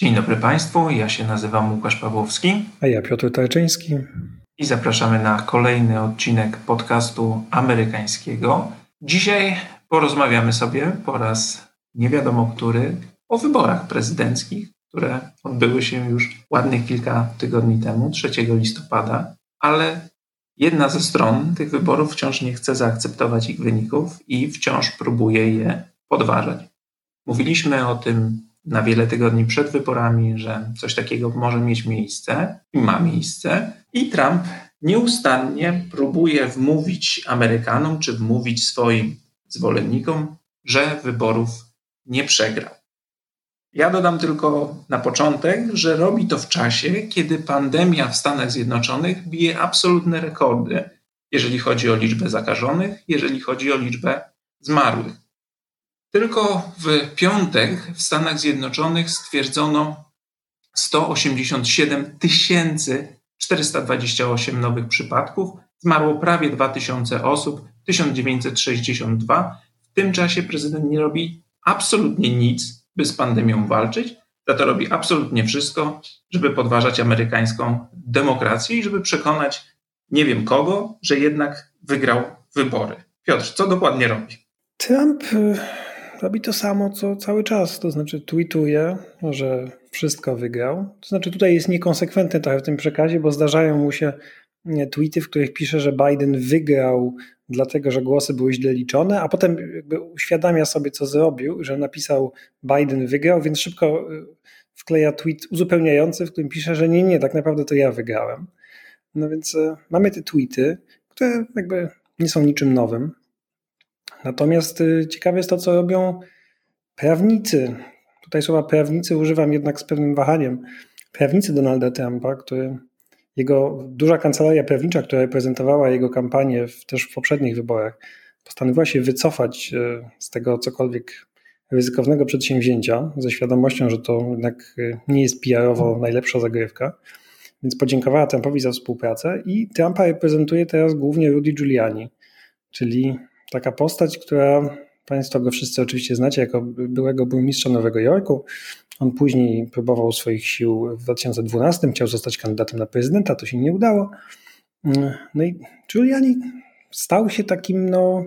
Dzień dobry Państwu, ja się nazywam Łukasz Pawłowski. A ja Piotr Tarczyński. I zapraszamy na kolejny odcinek podcastu amerykańskiego. Dzisiaj porozmawiamy sobie po raz nie wiadomo który o wyborach prezydenckich, które odbyły się już ładnych kilka tygodni temu, 3 listopada, ale jedna ze stron tych wyborów wciąż nie chce zaakceptować ich wyników i wciąż próbuje je podważać. Mówiliśmy o tym na wiele tygodni przed wyborami, że coś takiego może mieć miejsce i ma miejsce, i Trump nieustannie próbuje wmówić Amerykanom czy wmówić swoim zwolennikom, że wyborów nie przegrał. Ja dodam tylko na początek, że robi to w czasie, kiedy pandemia w Stanach Zjednoczonych bije absolutne rekordy, jeżeli chodzi o liczbę zakażonych, jeżeli chodzi o liczbę zmarłych. Tylko w piątek w Stanach Zjednoczonych stwierdzono 187 428 nowych przypadków, zmarło prawie 2000 osób, 1962. W tym czasie prezydent nie robi absolutnie nic, by z pandemią walczyć, za to robi absolutnie wszystko, żeby podważać amerykańską demokrację i żeby przekonać nie wiem kogo, że jednak wygrał wybory. Piotr, co dokładnie robi? Trump y, robi to samo, co cały czas, to znaczy tweetuje, że wszystko wygrał. To znaczy tutaj jest niekonsekwentny trochę w tym przekazie, bo zdarzają mu się tweety, w których pisze, że Biden wygrał dlatego, że głosy były źle liczone, a potem jakby uświadamia sobie, co zrobił, że napisał Biden wygrał, więc szybko y, wkleja tweet uzupełniający, w którym pisze, że nie, nie, tak naprawdę to ja wygrałem. No więc y, mamy te tweety, które jakby nie są niczym nowym. Natomiast y, ciekawe jest to, co robią prawnicy. Tutaj słowa prawnicy używam jednak z pewnym wahaniem. Prawnicy Donalda Trumpa, który jego duża kancelaria prawnicza, która reprezentowała jego kampanię w, też w poprzednich wyborach, postanowiła się wycofać e, z tego cokolwiek ryzykownego przedsięwzięcia, ze świadomością, że to jednak e, nie jest PR-owo najlepsza zagrywka. Więc podziękowała Trumpowi za współpracę i Trumpa reprezentuje teraz głównie Rudy Giuliani, czyli taka postać, która Państwo go wszyscy oczywiście znacie jako byłego burmistrza Nowego Jorku, on później próbował swoich sił w 2012, chciał zostać kandydatem na prezydenta, to się nie udało. No i Giuliani stał się takim, no,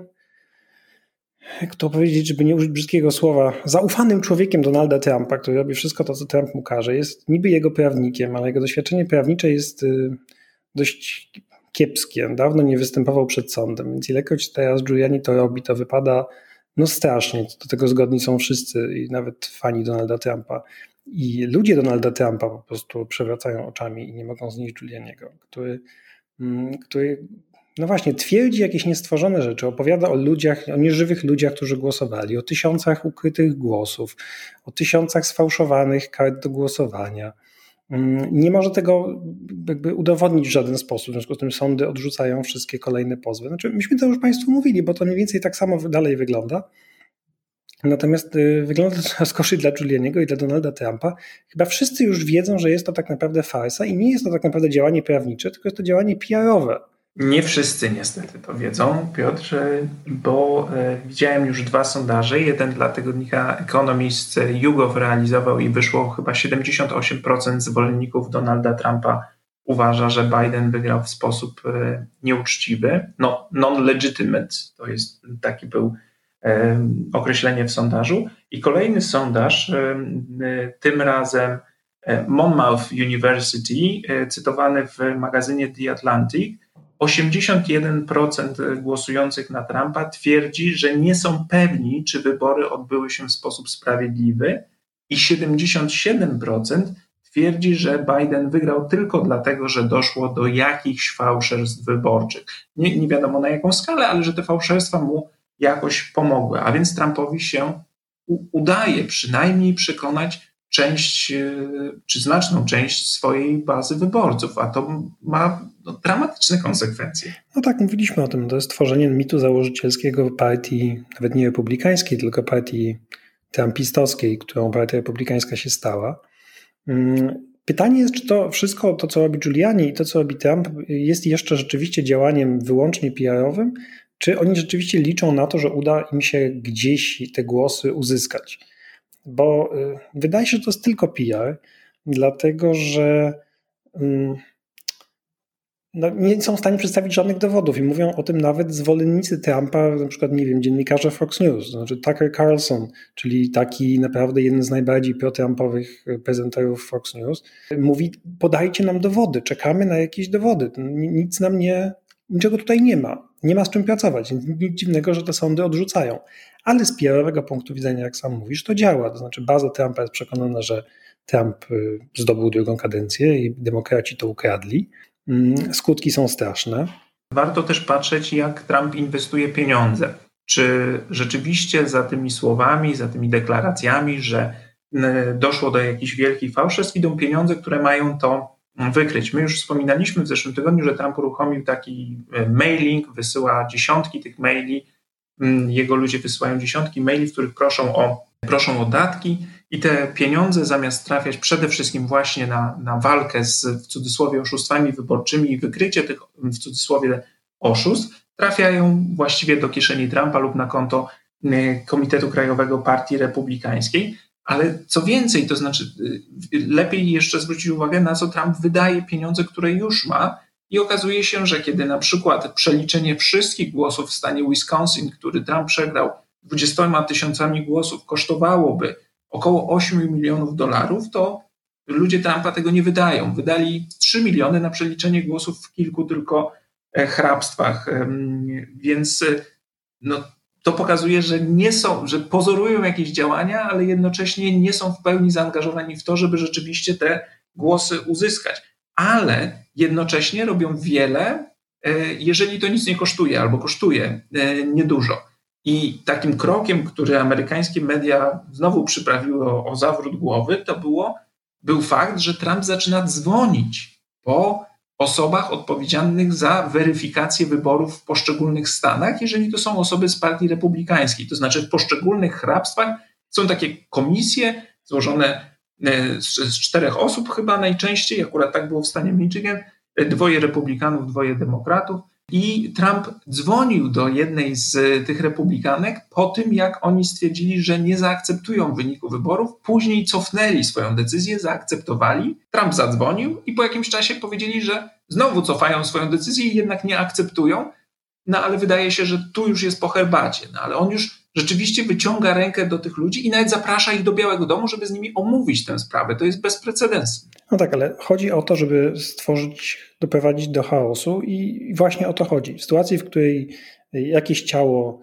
jak to powiedzieć, żeby nie użyć brzydkiego słowa, zaufanym człowiekiem Donalda Trumpa, który robi wszystko to, co Trump mu każe. Jest niby jego prawnikiem, ale jego doświadczenie prawnicze jest y, kiepskie. Dawno nie występował przed sądem, więc ilekroć teraz Giuliani to robi, to wypada no strasznie, do tego zgodni są wszyscy i nawet fani Donalda Trumpa. I ludzie Donalda Trumpa po prostu przewracają oczami i nie mogą znieść Giulianiego, który, mm, który no właśnie, twierdzi jakieś niestworzone rzeczy, opowiada o ludziach, o nieżywych ludziach, którzy głosowali, o tysiącach ukrytych głosów, o tysiącach sfałszowanych kart do głosowania. Nie może tego jakby udowodnić w żaden sposób, w związku z tym sądy odrzucają wszystkie kolejne pozwy. Znaczy, myśmy to już Państwu mówili, bo to mniej więcej tak samo dalej wygląda. Natomiast y, wygląda to coraz gorzej dla Giulianiego i dla Donalda Trumpa. Chyba wszyscy już wiedzą, że jest to tak naprawdę farsa i nie jest to tak naprawdę działanie prawnicze, tylko jest to działanie PR-owe. Nie wszyscy niestety to wiedzą, Piotr, bo e, widziałem już dwa sondaże. Jeden dla tygodnika Economist YouGov realizował i wyszło chyba 78% zwolenników Donalda Trumpa uważa, że Biden wygrał w sposób e, nieuczciwy. No, non-legitimate to jest taki był e, określenie w sondażu. I kolejny sondaż, tym razem Monmouth University, cytowany w magazynie The Atlantic, 81% głosujących na Trumpa twierdzi, że nie są pewni, czy wybory odbyły się w sposób sprawiedliwy, i 77% twierdzi, że Biden wygrał tylko dlatego, że doszło do jakichś fałszerstw wyborczych. Nie, nie wiadomo na jaką skalę, ale że te fałszerstwa mu jakoś pomogły. A więc Trumpowi się udaje przynajmniej przekonać część, e, czy znaczną część swojej bazy wyborców, a to ma no, dramatyczne konsekwencje. No tak, mówiliśmy o tym. To jest tworzenie mitu założycielskiego partii, nawet nie republikańskiej, tylko partii trumpistowskiej, którą partia republikańska się stała. Mm, pytanie jest, czy to wszystko, to co robi Giuliani i to co robi Trump, jest jeszcze rzeczywiście działaniem wyłącznie PR-owym, czy oni rzeczywiście liczą na to, że uda im się gdzieś te głosy uzyskać. bo y, wydaje się, że to jest tylko PR, dlatego że mm, no, nie są w stanie przedstawić żadnych dowodów i mówią o tym nawet zwolennicy Trumpa, na przykład, nie wiem, dziennikarze Fox News, znaczy Tucker Carlson, czyli taki naprawdę jeden z najbardziej pro-Trumpowych prezenterów Fox News, mówi, podajcie nam dowody, czekamy na jakieś dowody, nic nam nie, niczego tutaj nie ma, nie ma z czym pracować, nic dziwnego, że te sądy odrzucają, ale z PR-owego punktu widzenia, jak sam mówisz, to działa, to znaczy baza Trumpa jest przekonana, że Trump y, zdobył drugą kadencję i demokraci to ukradli, skutki są straszne. Warto też patrzeć, jak Trump inwestuje pieniądze. Czy rzeczywiście za tymi słowami, za tymi deklaracjami, że doszło do jakichś wielkich fałszerstw, idą pieniądze, które mają to wykryć. My już wspominaliśmy w zeszłym tygodniu, że Trump uruchomił taki e, mailing, wysyła dziesiątki tych maili. Mm, jego ludzie wysyłają dziesiątki maili, w których proszą o, proszą o datki i te pieniądze zamiast trafiać przede wszystkim właśnie na, na walkę z w cudzysłowie oszustwami wyborczymi i wykrycie tych w cudzysłowie oszustw, trafiają właściwie do kieszeni Trumpa lub na konto y, Komitetu Krajowego Partii Republikańskiej. Ale co więcej, to znaczy y, lepiej jeszcze zwrócić uwagę, na co Trump wydaje pieniądze, które już ma. I okazuje się, że kiedy na przykład przeliczenie wszystkich głosów w stanie Wisconsin, który Trump przegrał 20 tysiącami głosów, kosztowałoby około 8 milionów dolarów, to ludzie Trumpa tego nie wydają. Wydali 3 miliony na przeliczenie głosów w kilku tylko e, hrabstwach. Więc e, no, to pokazuje, że nie są, że pozorują jakieś działania, ale jednocześnie nie są w pełni zaangażowani w to, żeby rzeczywiście te głosy uzyskać. Ale jednocześnie robią wiele, e, jeżeli to nic nie kosztuje albo kosztuje niedużo. I takim krokiem, który amerykańskie media znowu przyprawiły o, o zawrót głowy, to było, był fakt, że Trump zaczyna dzwonić po osobach odpowiedzialnych za weryfikację wyborów w poszczególnych stanach, jeżeli to są osoby z partii republikańskiej. To znaczy w poszczególnych hrabstwach są takie komisje złożone e, z, z czterech osób chyba najczęściej, akurat tak było w stanie Michigan, e, dwoje republikanów, dwoje demokratów, i Trump dzwonił do jednej z tych republikanek po tym, jak oni stwierdzili, że nie zaakceptują wyniku wyborów. Później cofnęli swoją decyzję, zaakceptowali. Trump zadzwonił i po jakimś czasie powiedzieli, że znowu cofają swoją decyzję i jednak nie akceptują. No ale wydaje się, że tu już jest po herbacie. No ale on już rzeczywiście wyciąga rękę do tych ludzi i nawet zaprasza ich do Białego Domu, żeby z nimi omówić tę sprawę. To jest bez precedensu. No tak, ale chodzi o to, żeby stworzyć, doprowadzić do chaosu i właśnie o to chodzi. W sytuacji, w której jakieś ciało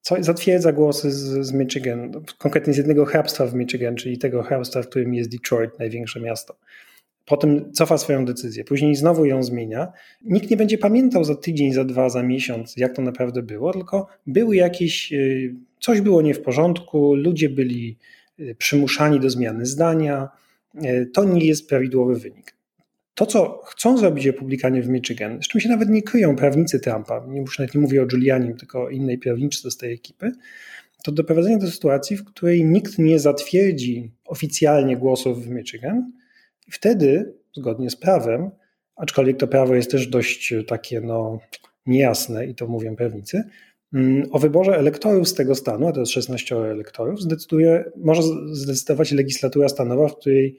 co zatwierdza głosy z, z Michigan, konkretnie z jednego hrabstwa w Michigan, czyli tego hrabstwa, w którym jest Detroit, największe miasto. Potem cofa swoją decyzję, później znowu ją zmienia. Nikt nie będzie pamiętał za tydzień, za dwa, za miesiąc, jak to naprawdę było, tylko były jakieś y, coś było nie w porządku, ludzie byli y, przymuszani do zmiany zdania. Y, to nie jest prawidłowy wynik. To, co chcą zrobić republikanie w Michigan, z czym się nawet nie kryją prawnicy Trumpa, nie, już nawet nie mówię o Giulianim, tylko o innej prawniczce z tej ekipy, to doprowadzenie do sytuacji, w której nikt nie zatwierdzi oficjalnie głosów w Michigan i wtedy, zgodnie z prawem, aczkolwiek to prawo jest też dość takie no, niejasne i to mówią prawnicy, Mm, o wyborze elektorów z tego stanu, a to jest 16 elektorów, zdecyduje, może zdecydować legislatura stanowa, w której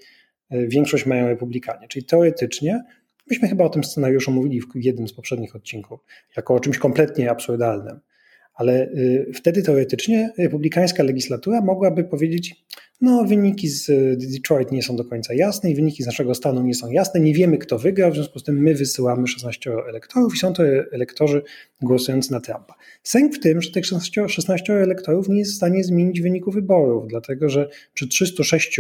e, większość mają republikanie. Czyli teoretycznie, myśmy chyba o tym scenariuszu mówili w jednym z poprzednich odcinków, jako o czymś kompletnie absurdalnym, ale y, wtedy teoretycznie republikańska legislatura mogłaby powiedzieć, no, wyniki z y, Detroit nie są do końca jasne i wyniki z naszego stanu nie są jasne. Nie wiemy, kto wygrał, w związku z tym my wysyłamy 16 elektorów i są to elektorzy głosujący na Trumpa. Sęk w tym, że tych 16, 16 elektorów nie jest w stanie zmienić wyniku wyborów, dlatego że przy 306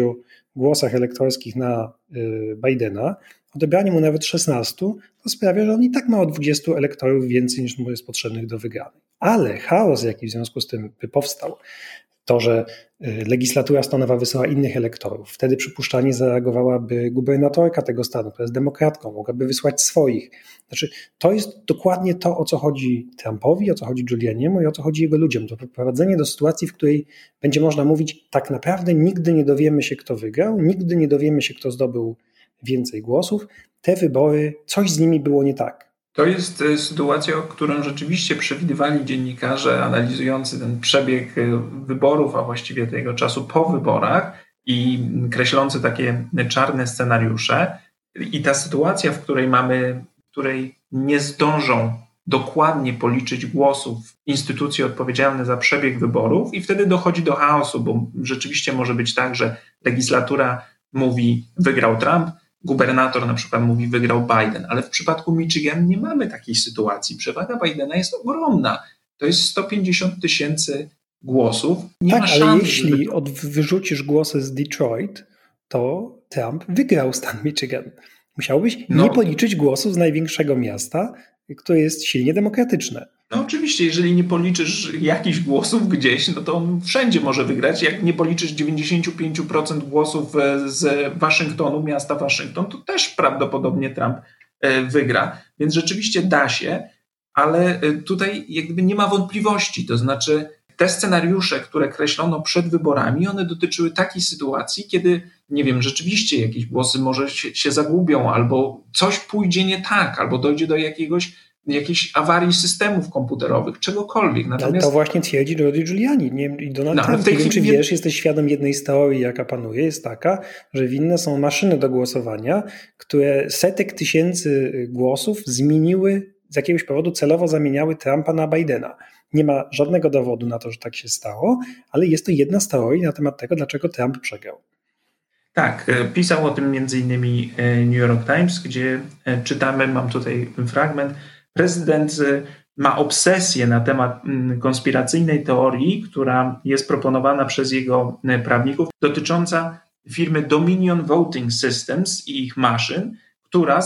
głosach elektorskich na y, Bidena odebranie mu nawet 16 to sprawia, że on i tak ma o 20 elektorów więcej niż mu jest potrzebnych do wygranej. Ale chaos, jaki w związku z tym by powstał, to, że y, legislatura stanowa wysyła innych elektorów. Wtedy przypuszczalnie zareagowałaby gubernatorka tego stanu, która jest demokratką, mogłaby wysłać swoich. Znaczy, to jest dokładnie to, o co chodzi Trumpowi, o co chodzi Giulianiemu i o co chodzi jego ludziom. To prowadzenie do sytuacji, w której będzie można mówić, tak naprawdę nigdy nie dowiemy się, kto wygrał, nigdy nie dowiemy się, kto zdobył więcej głosów. Te wybory, coś z nimi było nie tak. To jest e, sytuacja, którą rzeczywiście przewidywali dziennikarze analizujący ten przebieg e, wyborów, a właściwie tego czasu po wyborach i kreślący takie czarne scenariusze. I ta sytuacja, w której mamy, w której nie zdążą dokładnie policzyć głosów instytucje odpowiedzialne za przebieg wyborów, i wtedy dochodzi do chaosu, bo rzeczywiście może być tak, że legislatura mówi wygrał Trump, gubernator na przykład mówi wygrał Biden, ale w przypadku Michigan nie mamy takiej sytuacji. Przewaga Bidena jest ogromna. To jest 150 tysięcy głosów. Nie tak, ale jeśli żeby... od, wyrzucisz głosy z Detroit, to Trump wygrał stan Michigan. Musiałbyś no. nie policzyć głosów z największego miasta, które jest silnie demokratyczne. No oczywiście, jeżeli nie policzysz jakichś głosów gdzieś, no to on wszędzie może wygrać. Jak nie policzysz 95% głosów e, z Waszyngtonu, miasta Waszyngton, to też prawdopodobnie Trump e, wygra. Więc rzeczywiście da się, ale e, tutaj jakby nie ma wątpliwości. To znaczy, te scenariusze, które kreślono przed wyborami, one dotyczyły takiej sytuacji, kiedy, nie wiem, rzeczywiście jakieś głosy może się, się zagubią, albo coś pójdzie nie tak, albo dojdzie do jakiegoś jakiejś awarii systemów komputerowych, czegokolwiek. Natomiast... To właśnie twierdzi Rudy Giuliani nie, i Donald no, Trump. Nie wiem, czy wiesz, jesteś świadom jednej z teorii, jaka panuje, jest taka, że winne są maszyny do głosowania, które setek tysięcy głosów zmieniły, z jakiegoś powodu celowo zamieniały Trumpa na Bidena. Nie ma żadnego dowodu na to, że tak się stało, ale jest to jedna z teorii na temat tego, dlaczego Trump przegrał. Tak, e, pisał o tym innymi e, New York Times, gdzie e, czytamy, mam tutaj fragment, prezydent ma obsesję na temat mm, konspiracyjnej teorii, która jest proponowana przez jego prawników, dotycząca firmy Dominion Voting Systems i ich maszyn, która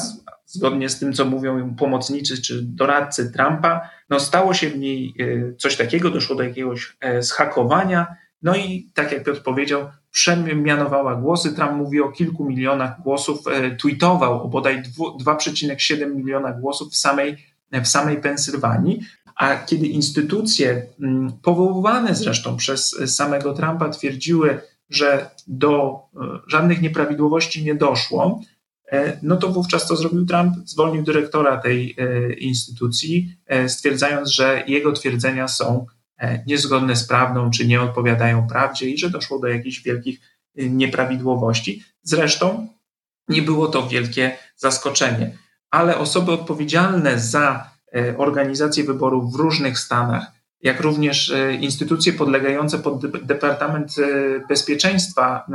zgodnie z tym, co mówią pomocnicy czy doradcy Trumpa, no stało się w niej e, coś takiego, doszło do jakiegoś e, zhakowania, no i tak jak Piotr powiedział, przemianowała głosy. Trump mówi o kilku milionach głosów, e, tweetował o bodaj 2,7 miliona głosów w samej, w samej Pensylwanii. A kiedy instytucje, mm, powoływane zresztą przez samego Trumpa, twierdziły, że do żadnych nieprawidłowości nie doszło, E, no to wówczas co zrobił Trump? Zwolnił dyrektora tej e, instytucji, e, stwierdzając, że jego twierdzenia są niezgodne z prawdą, czy nie odpowiadają prawdzie i że doszło do jakichś wielkich nieprawidłowości. Zresztą nie było to wielkie zaskoczenie, ale osoby odpowiedzialne za organizację wyborów w różnych stanach, jak również instytucje podlegające pod Departament Bezpieczeństwa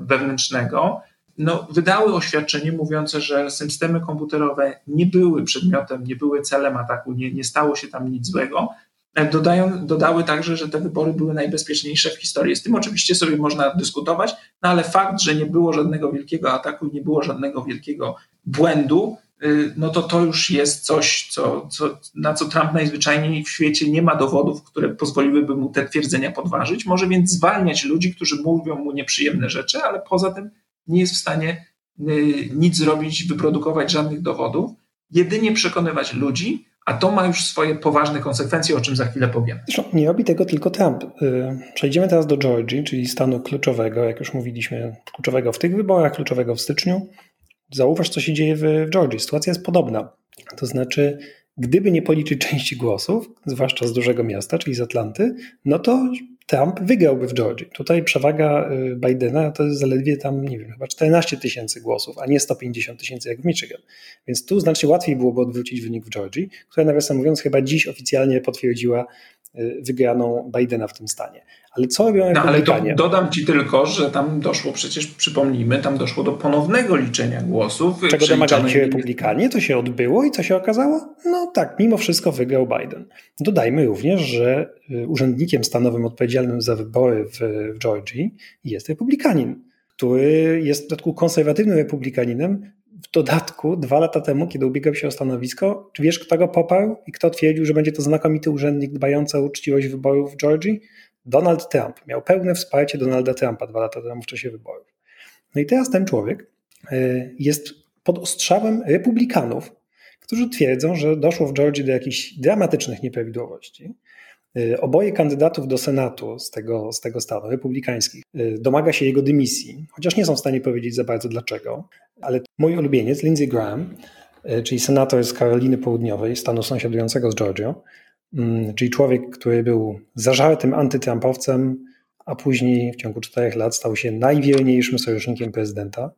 Wewnętrznego, no, wydały oświadczenie mówiące, że systemy komputerowe nie były przedmiotem, nie były celem ataku, nie, nie stało się tam nic złego. E, dodają, dodały także, że te wybory były najbezpieczniejsze w historii. Z tym oczywiście sobie można dyskutować, no ale fakt, że nie było żadnego wielkiego ataku i nie było żadnego wielkiego błędu, no to to już jest coś, co, co, na co Trump najzwyczajniej w świecie nie ma dowodów, które pozwoliłyby mu te twierdzenia podważyć. Może więc zwalniać ludzi, którzy mówią mu nieprzyjemne rzeczy, ale poza tym nie jest w stanie y, nic zrobić, wyprodukować żadnych dowodów, jedynie przekonywać ludzi, a to ma już swoje poważne konsekwencje, o czym za chwilę powiem. Nie robi tego tylko Trump. Y, przejdziemy teraz do Georgii, czyli stanu kluczowego, jak już mówiliśmy, kluczowego w tych wyborach, kluczowego w styczniu. Zauważ, co się dzieje w Georgii. Sytuacja jest podobna. To znaczy, gdyby nie policzyć części głosów, zwłaszcza z dużego miasta, czyli z Atlanty, no to Trump wygrałby w Georgii. Tutaj przewaga y, Bidena to jest zaledwie tam, nie wiem, chyba 14 tysięcy głosów, a nie 150 tysięcy jak w Michigan. Więc tu znacznie łatwiej byłoby odwrócić wynik w Georgii, która nawiasem mówiąc chyba dziś oficjalnie potwierdziła wygraną Bidena w tym stanie. Ale co robią no, ale do, dodam ci tylko, że tam doszło przecież, przypomnijmy, tam doszło do ponownego liczenia głosów. Czego domagali się republikanie, to się odbyło i co się okazało? No tak, mimo wszystko wygrał Biden. Dodajmy również, że y, urzędnikiem stanowym odpowiedzialnym za wybory w, w Georgii jest republikanin, który jest w dodatku konserwatywnym republikaninem, w dodatku dwa lata temu, kiedy ubiegał się o stanowisko, czy wiesz, kto go poparł i kto twierdził, że będzie to znakomity urzędnik dbający o uczciwość wyborów w Georgii? Donald Trump miał pełne wsparcie Donalda Trumpa dwa lata temu w czasie wyborów. No i teraz ten człowiek e, jest pod ostrzałem republikanów, którzy twierdzą, że doszło w Georgii do jakichś dramatycznych nieprawidłowości. E, oboje kandydatów do Senatu z tego, z tego stanu, republikańskich, e, domaga się jego dymisji, chociaż nie są w stanie powiedzieć za bardzo dlaczego. Ale mój ulubieniec, Lindsey Graham, czyli senator z Karoliny Południowej, stanu sąsiadującego z Georgią, mm, czyli człowiek, który był zażartym antytrumpowcem, a później w ciągu czterech lat stał się najwierniejszym sojusznikiem prezydenta,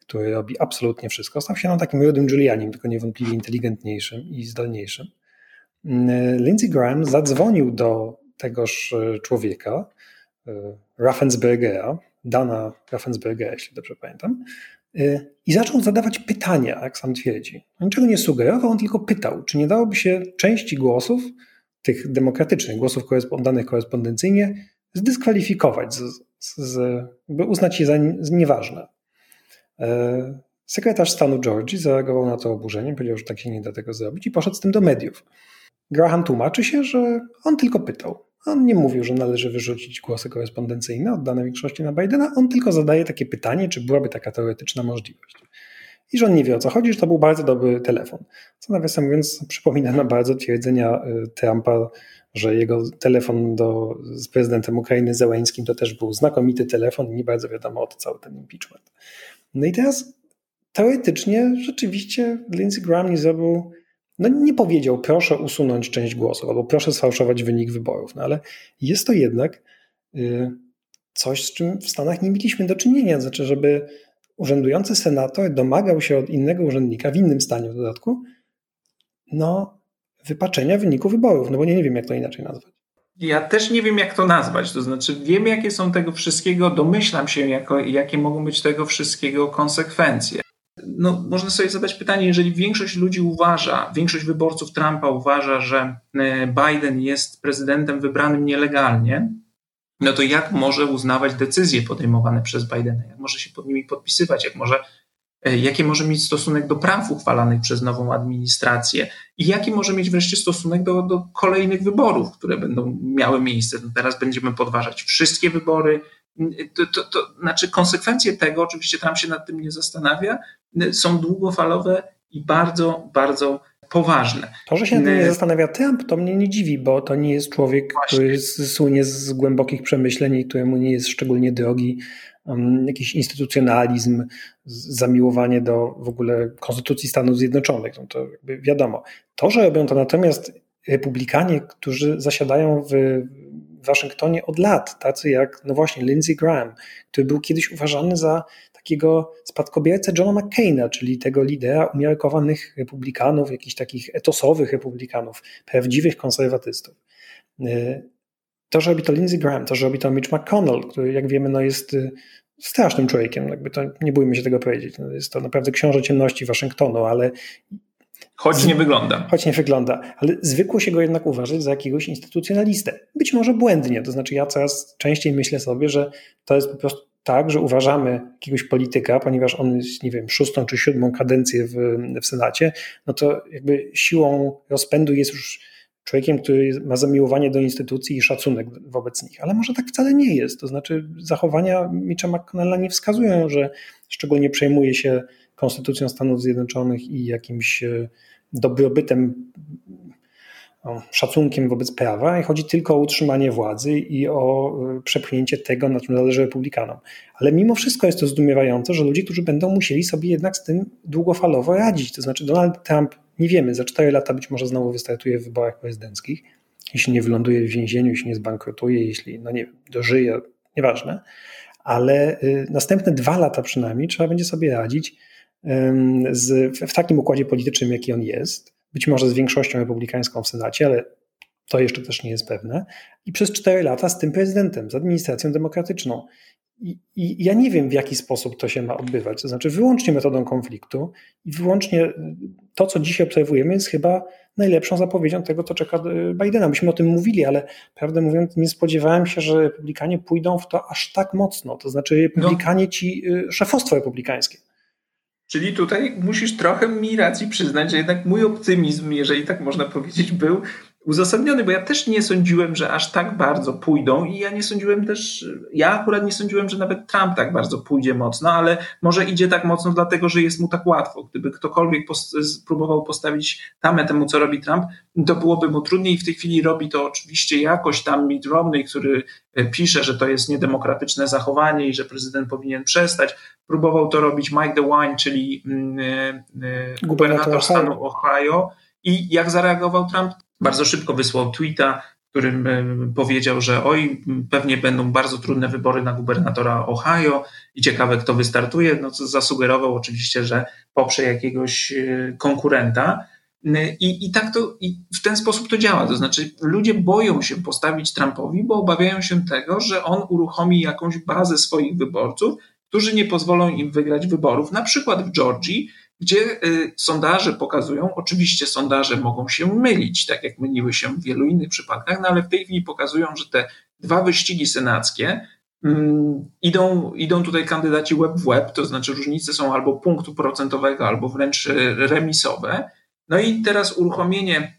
który robi absolutnie wszystko. Stał się no takim rudym Giulianim, tylko niewątpliwie inteligentniejszym i zdolniejszym. Lindsey Graham zadzwonił do tegoż e, człowieka, e, Raffensbergera, Dana Raffensbergera, jeśli dobrze pamiętam, e, i zaczął zadawać pytania, jak sam twierdzi. Niczego nie sugerował, on tylko pytał, czy nie dałoby się części głosów, tych demokratycznych, głosów oddanych korespondencyjnie, zdyskwalifikować, z, z, by uznać je za nieważne. Sekretarz stanu Georgii zareagował na to oburzeniem, powiedział, że tak się nie da tego zrobić i poszedł z tym do mediów. Graham tłumaczy się, że on tylko pytał. On nie mówił, że należy wyrzucić głosy korespondencyjne oddane większości na Bidena, on tylko zadaje takie pytanie, czy byłaby taka teoretyczna możliwość. I że on nie wie o co chodzi, że to był bardzo dobry telefon. Co nawiasem mówiąc przypomina na bardzo twierdzenia y, Trumpa, że jego telefon do, z prezydentem Ukrainy Zełęńskim to też był znakomity telefon i nie bardzo wiadomo o to cały ten impeachment. No i teraz teoretycznie rzeczywiście Lindsey Graham nie zrobił no nie powiedział, proszę usunąć część głosów albo proszę sfałszować wynik wyborów, no ale jest to jednak y, coś, z czym w Stanach nie mieliśmy do czynienia. Znaczy, żeby urzędujący senator domagał się od innego urzędnika, w innym stanie w dodatku, no, wypaczenia wyniku wyborów, no bo nie, nie wiem, jak to inaczej nazwać. Ja też nie wiem, jak to nazwać. To znaczy, wiem, jakie są tego wszystkiego, domyślam się, jako, jakie mogą być tego wszystkiego konsekwencje no, można sobie zadać pytanie, jeżeli większość ludzi uważa, większość wyborców Trumpa uważa, że e, Biden jest prezydentem wybranym nielegalnie, no to jak może uznawać decyzje podejmowane przez Bidena, jak może się pod nimi podpisywać, jak może, e, jaki może mieć stosunek do praw uchwalanych przez nową administrację? I jaki może mieć wreszcie stosunek do, do kolejnych wyborów, które będą miały miejsce. No teraz będziemy podważać wszystkie wybory, to, to, to, znaczy konsekwencje tego, oczywiście Trump się nad tym nie zastanawia, są długofalowe i bardzo, bardzo poważne. To, że się nad tym nie zastanawia Trump, to mnie nie dziwi, bo to nie jest człowiek, Właśnie. który słynie z głębokich przemyśleń i któremu nie jest szczególnie drogi um, jakiś instytucjonalizm, zamiłowanie do w ogóle Konstytucji Stanów Zjednoczonych. No to wiadomo. To, że robią to natomiast republikanie, którzy zasiadają w w Waszyngtonie od lat, tacy jak, no właśnie, Lindsey Graham, który był kiedyś uważany za takiego spadkobiercę Johna McCaina, czyli tego lidera umiarkowanych republikanów, jakichś takich etosowych republikanów, prawdziwych konserwatystów. Y, to, że robi to Lindsey Graham, to, że robi to Mitch McConnell, który, jak wiemy, no jest y, strasznym człowiekiem, jakby to, nie bójmy się tego powiedzieć. No jest to naprawdę książę ciemności Waszyngtonu, ale Choć nie wygląda. Choć nie wygląda, ale zwykło się go jednak uważać za jakiegoś instytucjonalistę. Być może błędnie, to znaczy ja coraz częściej myślę sobie, że to jest po prostu tak, że uważamy jakiegoś polityka, ponieważ on jest, nie wiem, szóstą czy siódmą kadencję w, w Senacie, no to jakby siłą rozpędu jest już człowiekiem, który ma zamiłowanie do instytucji i szacunek wobec nich. Ale może tak wcale nie jest. To znaczy zachowania Mitcha McConnella nie wskazują, że szczególnie przejmuje się Konstytucją Stanów Zjednoczonych i jakimś e, dobrobytem, szacunkiem wobec prawa i chodzi tylko o utrzymanie władzy i o e, przepchnięcie tego, na czym zależy republikanom. Ale mimo wszystko jest to zdumiewające, że ludzie, którzy będą musieli sobie jednak z tym długofalowo radzić. To znaczy Donald Trump, nie wiemy, za cztery lata być może znowu wystartuje w wyborach prezydenckich, jeśli nie wyląduje w więzieniu, jeśli nie zbankrutuje, jeśli, no nie dożyje, nieważne, ale y, następne dwa lata przynajmniej trzeba będzie sobie radzić z, w takim układzie politycznym, jaki on jest, być może z większością republikańską w Senacie, ale to jeszcze też nie jest pewne, i przez cztery lata z tym prezydentem, z administracją demokratyczną. I, I, ja nie wiem, w jaki sposób to się ma odbywać. To znaczy, wyłącznie metodą konfliktu i wyłącznie to, co dzisiaj obserwujemy, jest chyba najlepszą zapowiedzią tego, co czeka Bidena. Myśmy o tym mówili, ale prawdę mówiąc, nie spodziewałem się, że republikanie pójdą w to aż tak mocno. To znaczy, republikanie, ci y, szefostwo republikańskie. Czyli tutaj musisz trochę mi racji przyznać, że jednak mój optymizm, jeżeli tak można powiedzieć, był uzasadniony, bo ja też nie sądziłem, że aż tak bardzo pójdą i ja nie sądziłem też, ja akurat nie sądziłem, że nawet Trump tak bardzo pójdzie mocno, ale może idzie tak mocno dlatego, że jest mu tak łatwo. Gdyby ktokolwiek post próbował postawić tamę temu, co robi Trump, to byłoby mu trudniej. W tej chwili robi to oczywiście jakoś tam Mitt Romney, który e, pisze, że to jest niedemokratyczne zachowanie i że prezydent powinien przestać. Próbował to robić Mike DeWine, czyli e, e, gubernator stanu Ohio. I jak zareagował Trump? Bardzo szybko wysłał tweeta, w którym powiedział, że oj, pewnie będą bardzo trudne wybory na gubernatora Ohio i ciekawe, kto wystartuje. No, co zasugerował oczywiście, że poprze jakiegoś e, konkurenta. I, I tak to, i w ten sposób to działa. To znaczy, ludzie boją się postawić Trumpowi, bo obawiają się tego, że on uruchomi jakąś bazę swoich wyborców, którzy nie pozwolą im wygrać wyborów, na przykład w Georgii, gdzie y, sondaże pokazują, oczywiście sondaże mogą się mylić, tak jak myliły się w wielu innych przypadkach, no ale w tej chwili pokazują, że te dwa wyścigi senackie mm, idą, idą tutaj kandydaci web w web, to znaczy różnice są albo punktu procentowego, albo wręcz y, remisowe. No i teraz uruchomienie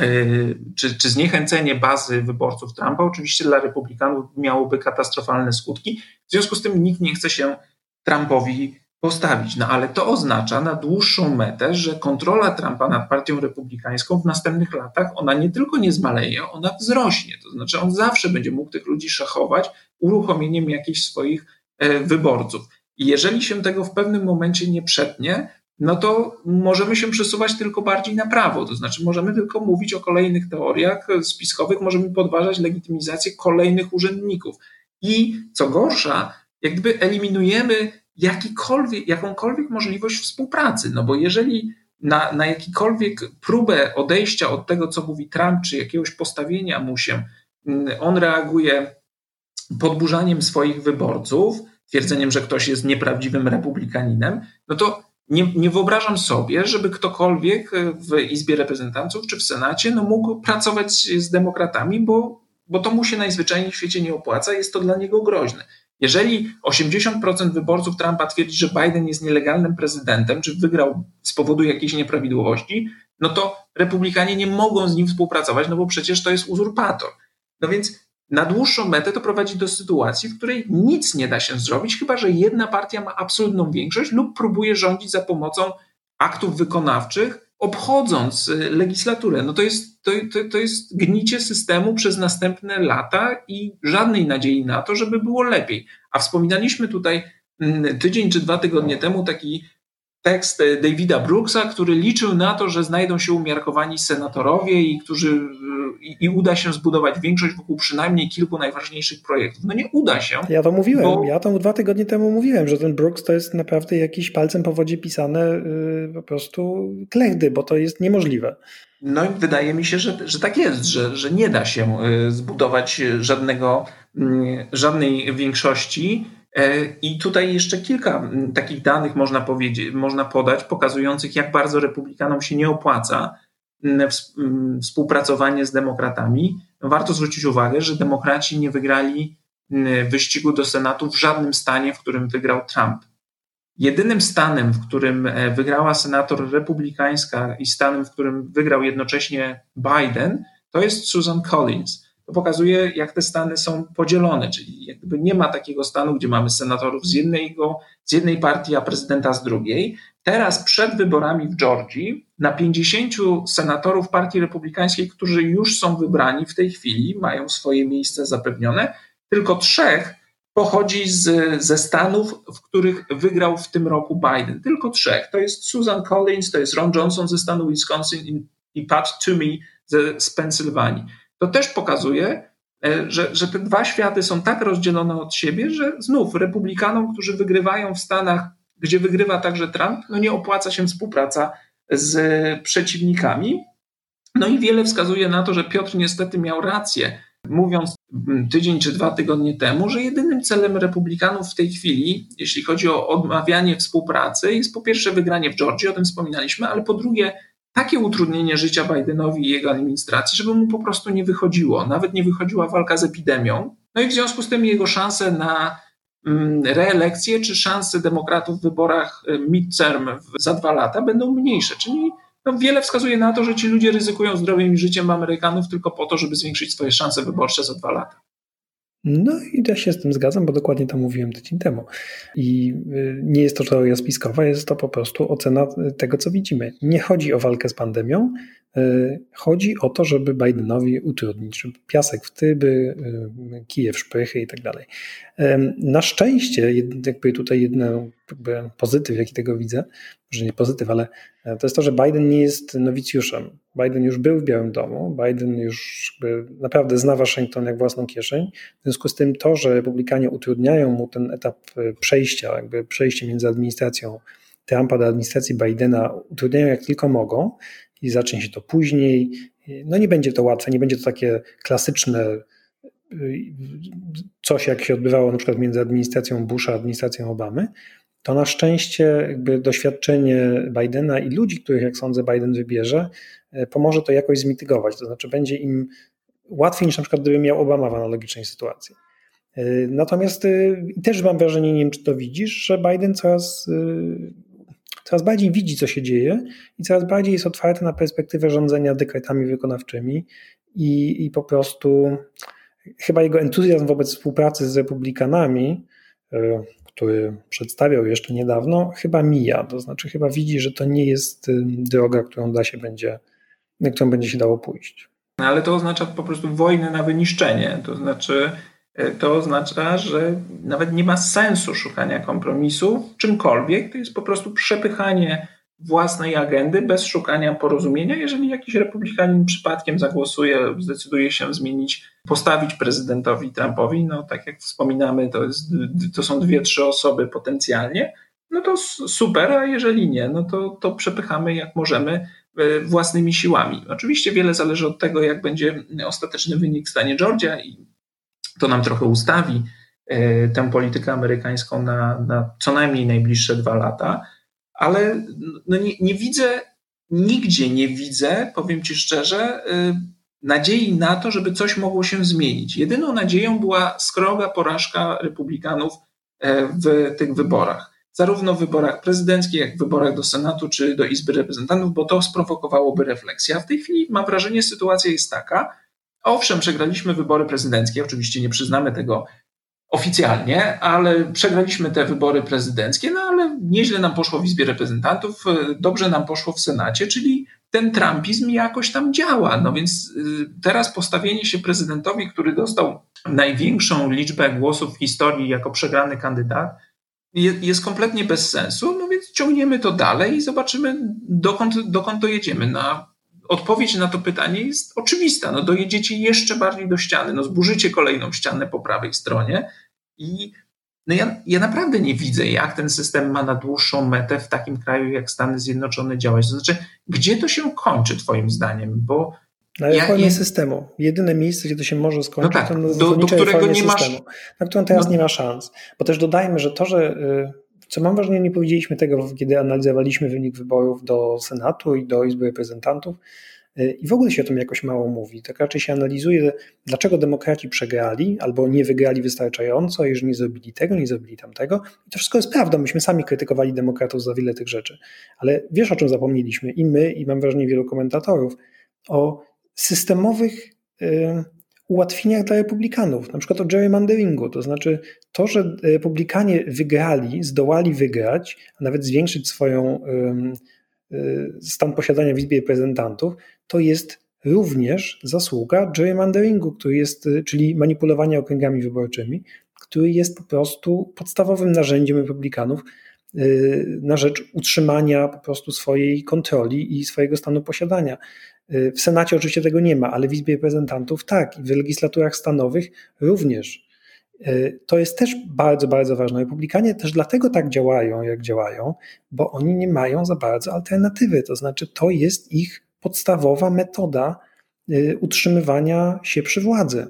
y, czy, czy zniechęcenie bazy wyborców Trumpa oczywiście dla republikanów miałoby katastrofalne skutki. W związku z tym nikt nie chce się Trumpowi postawić. No ale to oznacza na dłuższą metę, że kontrola Trumpa nad partią republikańską w następnych latach, ona nie tylko nie zmaleje, ona wzrośnie. To znaczy on zawsze będzie mógł tych ludzi szachować uruchomieniem jakichś swoich e, wyborców. I jeżeli się tego w pewnym momencie nie przetnie, no to możemy się przesuwać tylko bardziej na prawo. To znaczy możemy tylko mówić o kolejnych teoriach spiskowych, możemy podważać legitymizację kolejnych urzędników. I co gorsza, jak gdyby eliminujemy jakikolwiek, jakąkolwiek możliwość współpracy. No bo jeżeli na, na jakikolwiek próbę odejścia od tego, co mówi Trump, czy jakiegoś postawienia mu się, mm, on reaguje podburzaniem swoich wyborców, twierdzeniem, że ktoś jest nieprawdziwym republikaninem, no to nie, nie, wyobrażam sobie, żeby ktokolwiek w Izbie Reprezentantów czy w Senacie no mógł pracować z demokratami, bo, bo to mu się najzwyczajniej w świecie nie opłaca, jest to dla niego groźne. Jeżeli 80% wyborców Trumpa twierdzi, że Biden jest nielegalnym prezydentem, czy wygrał z powodu jakiejś nieprawidłowości, no to republikanie nie mogą z nim współpracować, no bo przecież to jest uzurpator. No więc na dłuższą metę to prowadzi do sytuacji, w której nic nie da się zrobić, chyba że jedna partia ma absolutną większość lub próbuje rządzić za pomocą aktów wykonawczych, obchodząc y, legislaturę. No to jest, to, to, to jest gnicie systemu przez następne lata i żadnej nadziei na to, żeby było lepiej. A wspominaliśmy tutaj mm, tydzień czy dwa tygodnie temu taki tekst e, Davida Brooksa, który liczył na to, że znajdą się umiarkowani senatorowie i którzy i, i, uda się zbudować większość wokół przynajmniej kilku najważniejszych projektów. No nie uda się. Ja to mówiłem, bo... ja to dwa tygodnie temu mówiłem, że ten Brooks to jest naprawdę jakiś palcem po wodzie pisane yy, po prostu klechdy, bo to jest niemożliwe. No i wydaje mi się, że, że tak jest, że, że nie da się y, zbudować żadnego, mm, żadnej większości E, I tutaj jeszcze kilka takich danych można, powiedzieć, można podać, pokazujących, jak bardzo republikanom się nie opłaca współpracowanie z demokratami. Warto zwrócić uwagę, że demokraci nie wygrali wyścigu do Senatu w żadnym stanie, w którym wygrał Trump. Jedynym stanem, w którym e, wygrała senator republikańska i stanem, w którym wygrał jednocześnie Biden, to jest Susan Collins to pokazuje, jak te stany są podzielone, czyli jakby nie ma takiego stanu, gdzie mamy senatorów z, jednego, z jednej partii, a prezydenta z drugiej. Teraz przed wyborami w Georgii na 50 senatorów Partii Republikańskiej, którzy już są wybrani w tej chwili, mają swoje miejsce zapewnione, tylko trzech pochodzi z, ze stanów, w których wygrał w tym roku Biden. Tylko trzech. To jest Susan Collins, to jest Ron Johnson ze stanu Wisconsin i Pat Toomey ze, z Pensylwanii to też pokazuje, e, że, że te dwa światy są tak rozdzielone od siebie, że znów republikanom, którzy wygrywają w Stanach, gdzie wygrywa także Trump, no nie opłaca się współpraca z przeciwnikami. No i wiele wskazuje na to, że Piotr niestety miał rację, mówiąc tydzień czy dwa tygodnie temu, że jedynym celem republikanów w tej chwili, jeśli chodzi o odmawianie współpracy, jest po pierwsze wygranie w Georgii, o tym wspominaliśmy, ale po drugie takie utrudnienie życia Bidenowi i jego administracji, żeby mu po prostu nie wychodziło. Nawet nie wychodziła walka z epidemią. No i w związku z tym jego szanse na mm, reelekcję czy szanse demokratów w wyborach y, midterm za dwa lata będą mniejsze. Czyli no wiele wskazuje na to, że ci ludzie ryzykują zdrowiem i życiem Amerykanów tylko po to, żeby zwiększyć swoje szanse wyborcze za dwa lata. No i ja się z tym zgadzam, bo dokładnie to mówiłem tydzień temu. I y, nie jest to teoria spiskowa, jest to po prostu ocena tego, co widzimy. Nie chodzi o walkę z pandemią, y, chodzi o to, żeby Bidenowi utrudnić, żeby piasek w tyby, y, kije w szpychy i tak dalej. Na szczęście, jakby tutaj jeden pozytyw, jaki tego widzę, że nie pozytyw, ale e, to jest to, że Biden nie jest nowicjuszem. Biden już był w Białym Domu, Biden już naprawdę zna Waszyngton jak własną kieszeń. W związku z tym to, że republikanie utrudniają mu ten etap e, przejścia, jakby przejście między administracją Trumpa do administracji Bidena, utrudniają jak tylko mogą i zacznie się to później. No nie będzie to łatwe, nie będzie to takie klasyczne e, coś, jak się odbywało na przykład między administracją Busha a administracją Obamy, to na szczęście jakby doświadczenie Bidena i ludzi, których jak sądzę Biden wybierze, e, pomoże to jakoś zmitygować. To znaczy będzie im łatwiej niż na przykład gdyby miał Obama w analogicznej sytuacji. E, natomiast też mam wrażenie, nie wiem czy to widzisz, że Biden coraz, coraz bardziej widzi, co się dzieje i coraz bardziej jest otwarty na perspektywę rządzenia dekretami wykonawczymi i, i po prostu chyba jego entuzjazm wobec współpracy z republikanami który przedstawiał jeszcze niedawno, chyba mija. To znaczy, chyba widzi, że to nie jest droga, którą da się będzie, którą będzie się dało pójść. No, ale to oznacza po prostu wojnę na wyniszczenie. To znaczy, e, to oznacza, że nawet nie ma sensu szukania kompromisu czymkolwiek. To jest po prostu przepychanie własnej agendy bez szukania porozumienia. Jeżeli jakiś republikanin przypadkiem zagłosuje, zdecyduje się zmienić, postawić prezydentowi Trumpowi, no tak jak wspominamy, to, jest, to są dwie, trzy osoby potencjalnie, no to super, a jeżeli nie, no to, to przepychamy jak możemy e, własnymi siłami. Oczywiście wiele zależy od tego, jak będzie ostateczny wynik w stanie Georgia i to nam trochę ustawi e, tę politykę amerykańską na, na co najmniej najbliższe dwa lata ale no nie, nie widzę, nigdzie nie widzę, powiem Ci szczerze, y, nadziei na to, żeby coś mogło się zmienić. Jedyną nadzieją była skroga porażka republikanów e, w tych wyborach. Zarówno w wyborach prezydenckich, jak i w wyborach do Senatu czy do Izby Reprezentantów, bo to sprowokowałoby refleksję. A w tej chwili mam wrażenie, sytuacja jest taka, owszem, przegraliśmy wybory prezydenckie, oczywiście nie przyznamy tego oficjalnie, ale przegraliśmy te wybory prezydenckie, no ale nieźle nam poszło w Izbie Reprezentantów, e, dobrze nam poszło w Senacie, czyli ten trumpizm jakoś tam działa. No więc e, teraz postawienie się prezydentowi, który dostał największą liczbę głosów w historii jako przegrany kandydat, jest kompletnie bez sensu, no więc ciągniemy to dalej i zobaczymy, dokąd, dokąd dojedziemy. Na odpowiedź na to pytanie jest oczywista. No dojedziecie jeszcze bardziej do ściany, no zburzycie kolejną ścianę po prawej stronie i no ja, ja naprawdę nie widzę, jak ten system ma na dłuższą metę w takim kraju jak Stany Zjednoczone działać. To znaczy, gdzie to się kończy twoim zdaniem? Bo na reformie ja, systemu. Jedyne miejsce, gdzie to się może skończyć, no tak, to na do, do którego nie masz... systemu, na którą teraz no. nie ma szans. Bo też dodajmy, że to, że y, co mam wrażenie, nie powiedzieliśmy tego, kiedy analizowaliśmy wynik wyborów do Senatu i do Izby Reprezentantów. Y, I w ogóle się o tym jakoś mało mówi. Tak raczej się analizuje, dlaczego demokraci przegrali albo nie wygrali wystarczająco, jeżeli nie zrobili tego, nie zrobili tamtego. I to wszystko jest prawdą. Myśmy sami krytykowali demokratów za wiele tych rzeczy. Ale wiesz, o czym zapomnieliśmy? I my, i mam wrażenie wielu komentatorów, o systemowych. Yy, ułatwieniach dla republikanów, na przykład o gerrymanderingu, to znaczy to, że republikanie wygrali, zdołali wygrać, a nawet zwiększyć swoją y, stan posiadania w Izbie Reprezentantów, to jest również zasługa gerrymanderingu, który jest, y, czyli manipulowania okręgami wyborczymi, który jest po prostu podstawowym narzędziem republikanów y, na rzecz utrzymania po prostu swojej kontroli i swojego stanu posiadania. Y, w Senacie oczywiście tego nie ma, ale w Izbie Reprezentantów tak i w legislaturach stanowych również. Y, to jest też bardzo, bardzo ważne. Republikanie też dlatego tak działają, jak działają, bo oni nie mają za bardzo alternatywy. To znaczy, to jest ich podstawowa metoda y, utrzymywania się przy władzy.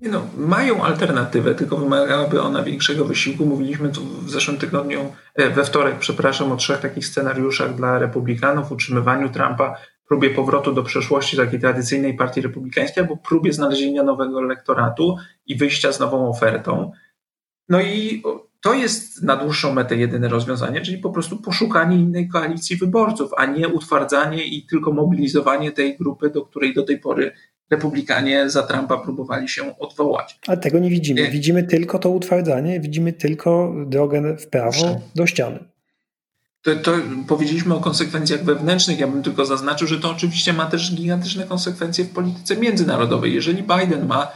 No, mają alternatywę, tylko wymagałaby ona większego wysiłku. Mówiliśmy tu w zeszłym tygodniu, e, we wtorek, przepraszam, o trzech takich scenariuszach dla republikanów, utrzymywaniu Trumpa próbie powrotu do przeszłości takiej tradycyjnej partii republikańskiej, albo próbie znalezienia nowego elektoratu i wyjścia z nową ofertą. No i to jest na dłuższą metę jedyne rozwiązanie, czyli po prostu poszukanie innej koalicji wyborców, a nie utwardzanie i tylko mobilizowanie tej grupy, do której do tej pory republikanie za Trumpa próbowali się odwołać. Ale tego nie widzimy. Widzimy tylko to utwardzanie, widzimy tylko drogę w prawo do ściany. To, to, powiedzieliśmy o konsekwencjach wewnętrznych. Ja bym tylko zaznaczył, że to oczywiście ma też gigantyczne konsekwencje w polityce międzynarodowej. Jeżeli Biden ma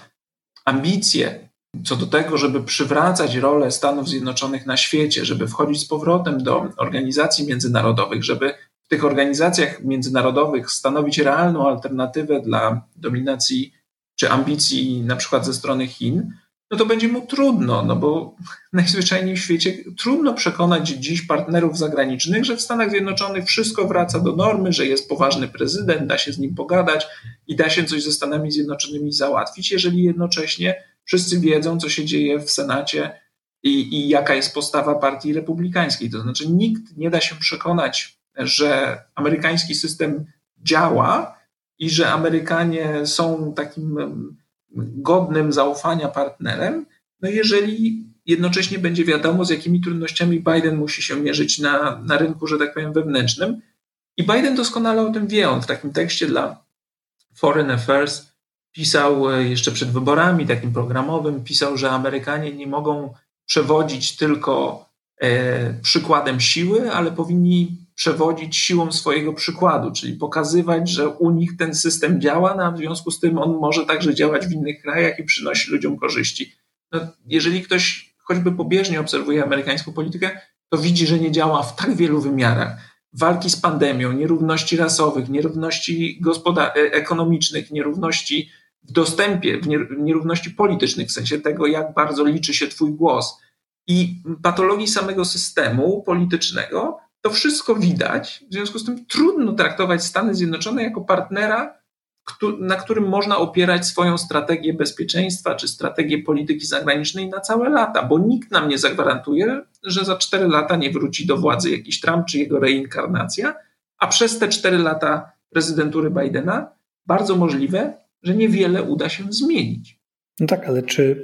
ambicje co do tego, żeby przywracać rolę Stanów Zjednoczonych na świecie, żeby wchodzić z powrotem do organizacji międzynarodowych, żeby w tych organizacjach międzynarodowych stanowić realną alternatywę dla dominacji czy ambicji na przykład ze strony Chin, no to będzie mu trudno, no bo najzwyczajniej w świecie trudno przekonać dziś partnerów zagranicznych, że w Stanach Zjednoczonych wszystko wraca do normy, że jest poważny prezydent, da się z nim pogadać i da się coś ze Stanami Zjednoczonymi załatwić, jeżeli jednocześnie wszyscy wiedzą, co się dzieje w Senacie i, i jaka jest postawa partii republikańskiej. To znaczy, nikt nie da się przekonać, że amerykański system działa i że Amerykanie są takim godnym zaufania partnerem, no jeżeli jednocześnie będzie wiadomo, z jakimi trudnościami Biden musi się mierzyć na, na rynku, że tak powiem, wewnętrznym. I Biden doskonale o tym wie. On w takim tekście dla Foreign Affairs pisał e, jeszcze przed wyborami, takim programowym, pisał, że Amerykanie nie mogą przewodzić tylko e, przykładem siły, ale powinni przewodzić siłą swojego przykładu, czyli pokazywać, że u nich ten system działa, no a w związku z tym on może także działać w innych krajach i przynosi ludziom korzyści. No, jeżeli ktoś choćby pobieżnie obserwuje amerykańską politykę, to widzi, że nie działa w tak wielu wymiarach. Walki z pandemią, nierówności rasowych, nierówności e, ekonomicznych, nierówności w dostępie, w nierówności politycznych, w sensie tego, jak bardzo liczy się Twój głos i patologii samego systemu politycznego, to wszystko widać. W związku z tym trudno traktować Stany Zjednoczone jako partnera, na którym można opierać swoją strategię bezpieczeństwa czy strategię polityki zagranicznej na całe lata, bo nikt nam nie zagwarantuje, że za cztery lata nie wróci do władzy jakiś Trump czy jego reinkarnacja, a przez te cztery lata prezydentury Bidena bardzo możliwe, że niewiele uda się zmienić. No tak, ale czy,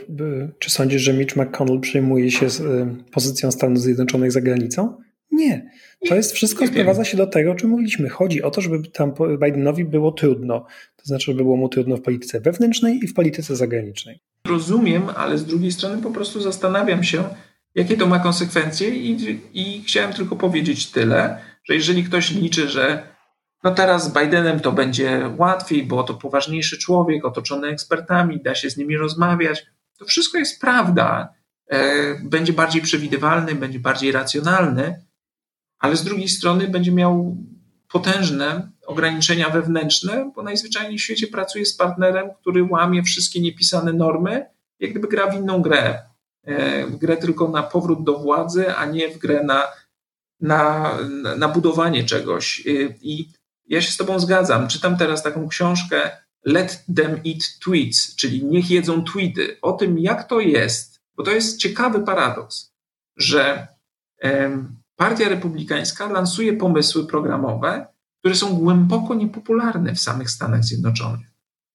czy sądzisz, że Mitch McConnell przejmuje się z y, pozycją Stanów Zjednoczonych za granicą? Nie. To jest wszystko sprowadza się do tego, o czym mówiliśmy. Chodzi o to, żeby tam Bidenowi było trudno. To znaczy, żeby było mu trudno w polityce wewnętrznej i w polityce zagranicznej. Rozumiem, ale z drugiej strony po prostu zastanawiam się, jakie to ma konsekwencje i, i chciałem tylko powiedzieć tyle, że jeżeli ktoś liczy, że no teraz z Bidenem to będzie łatwiej, bo to poważniejszy człowiek, otoczony ekspertami, da się z nimi rozmawiać. To wszystko jest prawda. E, będzie bardziej przewidywalny, będzie bardziej racjonalny, ale z drugiej strony będzie miał potężne ograniczenia wewnętrzne, bo najzwyczajniej w świecie pracuje z partnerem, który łamie wszystkie niepisane normy, jak gdyby gra w inną grę. E, w grę tylko na powrót do władzy, a nie w grę na, na, na budowanie czegoś. E, I ja się z Tobą zgadzam. Czytam teraz taką książkę Let Them Eat Tweets, czyli niech jedzą tweety, o tym, jak to jest, bo to jest ciekawy paradoks, że Partia Republikańska lansuje pomysły programowe, które są głęboko niepopularne w samych Stanach Zjednoczonych.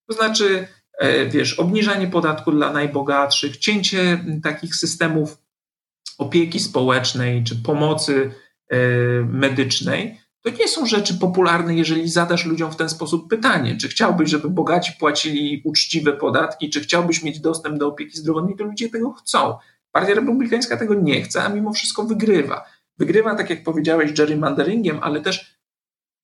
To znaczy, e, wiesz, obniżanie podatku dla najbogatszych, cięcie takich systemów opieki społecznej czy pomocy e, medycznej, to nie są rzeczy popularne, jeżeli zadasz ludziom w ten sposób pytanie, czy chciałbyś, żeby bogaci płacili uczciwe podatki, czy chciałbyś mieć dostęp do opieki zdrowotnej, to ludzie tego chcą. Partia Republikańska tego nie chce, a mimo wszystko wygrywa. Wygrywa, tak jak powiedziałeś, gerrymanderingiem, ale też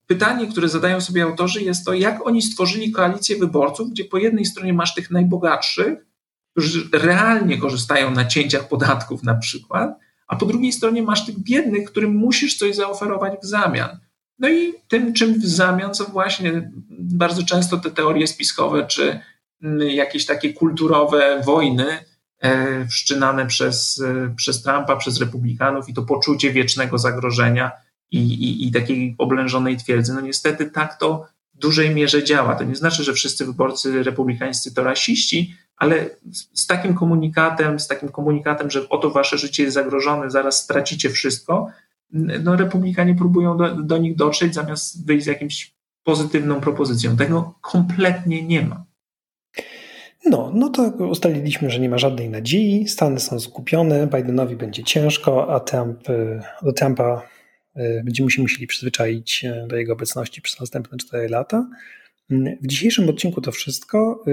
pytanie, które zadają sobie autorzy, jest to, jak oni stworzyli koalicję wyborców, gdzie po jednej stronie masz tych najbogatszych, którzy realnie korzystają na cięciach podatków na przykład, a po drugiej stronie masz tych biednych, którym musisz coś zaoferować w zamian. No i tym, czym w zamian są właśnie bardzo często te teorie spiskowe, czy mm, jakieś takie kulturowe wojny, wszczynane przez, e, przez Trumpa, przez Republikanów i to poczucie wiecznego zagrożenia i, i, i takiej oblężonej twierdzy. No niestety tak to w dużej mierze działa. To nie znaczy, że wszyscy wyborcy republikańscy to rasiści, ale z takim komunikatem, z takim komunikatem, że oto wasze życie jest zagrożone, zaraz stracicie wszystko, no republikanie próbują do, do nich dotrzeć zamiast wyjść z jakimś pozytywną propozycją. Tego kompletnie nie ma. No, no to ustaliliśmy, że nie ma żadnej nadziei, Stany są skupione, Bidenowi będzie ciężko, a Trump, do Trumpa będziemy się musieli przyzwyczaić do jego obecności przez następne 4 lata. W dzisiejszym odcinku to wszystko.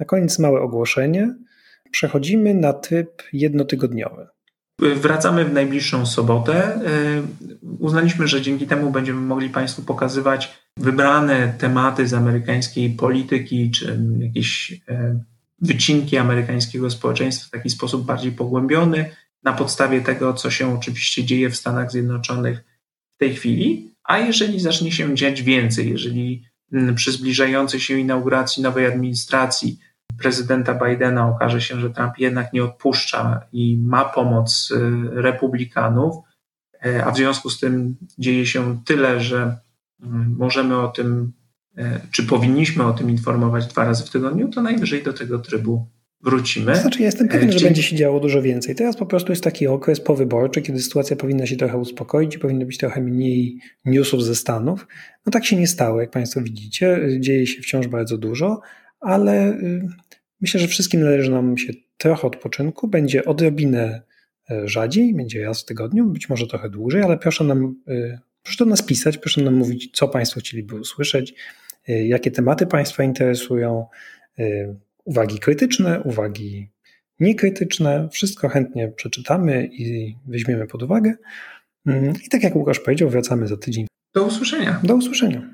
Na koniec małe ogłoszenie. Przechodzimy na tryb jednotygodniowy. Wracamy w najbliższą sobotę. Uznaliśmy, że dzięki temu będziemy mogli Państwu pokazywać wybrane tematy z amerykańskiej polityki, czy jakieś wycinki amerykańskiego społeczeństwa w taki sposób bardziej pogłębiony, na podstawie tego, co się oczywiście dzieje w Stanach Zjednoczonych w tej chwili. A jeżeli zacznie się dziać więcej, jeżeli przy zbliżającej się inauguracji nowej administracji prezydenta Bidena okaże się, że Trump jednak nie odpuszcza i ma pomoc y, republikanów, e, a w związku z tym dzieje się tyle, że y, możemy o tym, czy powinniśmy o tym informować dwa razy w tygodniu, to najwyżej do tego trybu wrócimy. Znaczy, ja jestem pewien, że będzie się działo dużo więcej. Teraz po prostu jest taki okres powyborczy, kiedy sytuacja powinna się trochę uspokoić i powinno być trochę mniej newsów ze Stanów. No tak się nie stało, jak Państwo widzicie. Dzieje się wciąż bardzo dużo, ale y, myślę, że wszystkim należy nam się trochę odpoczynku. Będzie odrobinę e, rzadziej, będzie raz w tygodniu, być może trochę dłużej, ale proszę nam, y, proszę do nas pisać, proszę nam mówić, co Państwo chcieliby usłyszeć, jakie tematy Państwa interesują uwagi krytyczne, uwagi niekrytyczne. Wszystko chętnie przeczytamy i weźmiemy pod uwagę. Mm, I tak jak Łukasz powiedział, wracamy za tydzień. Do usłyszenia. Do usłyszenia.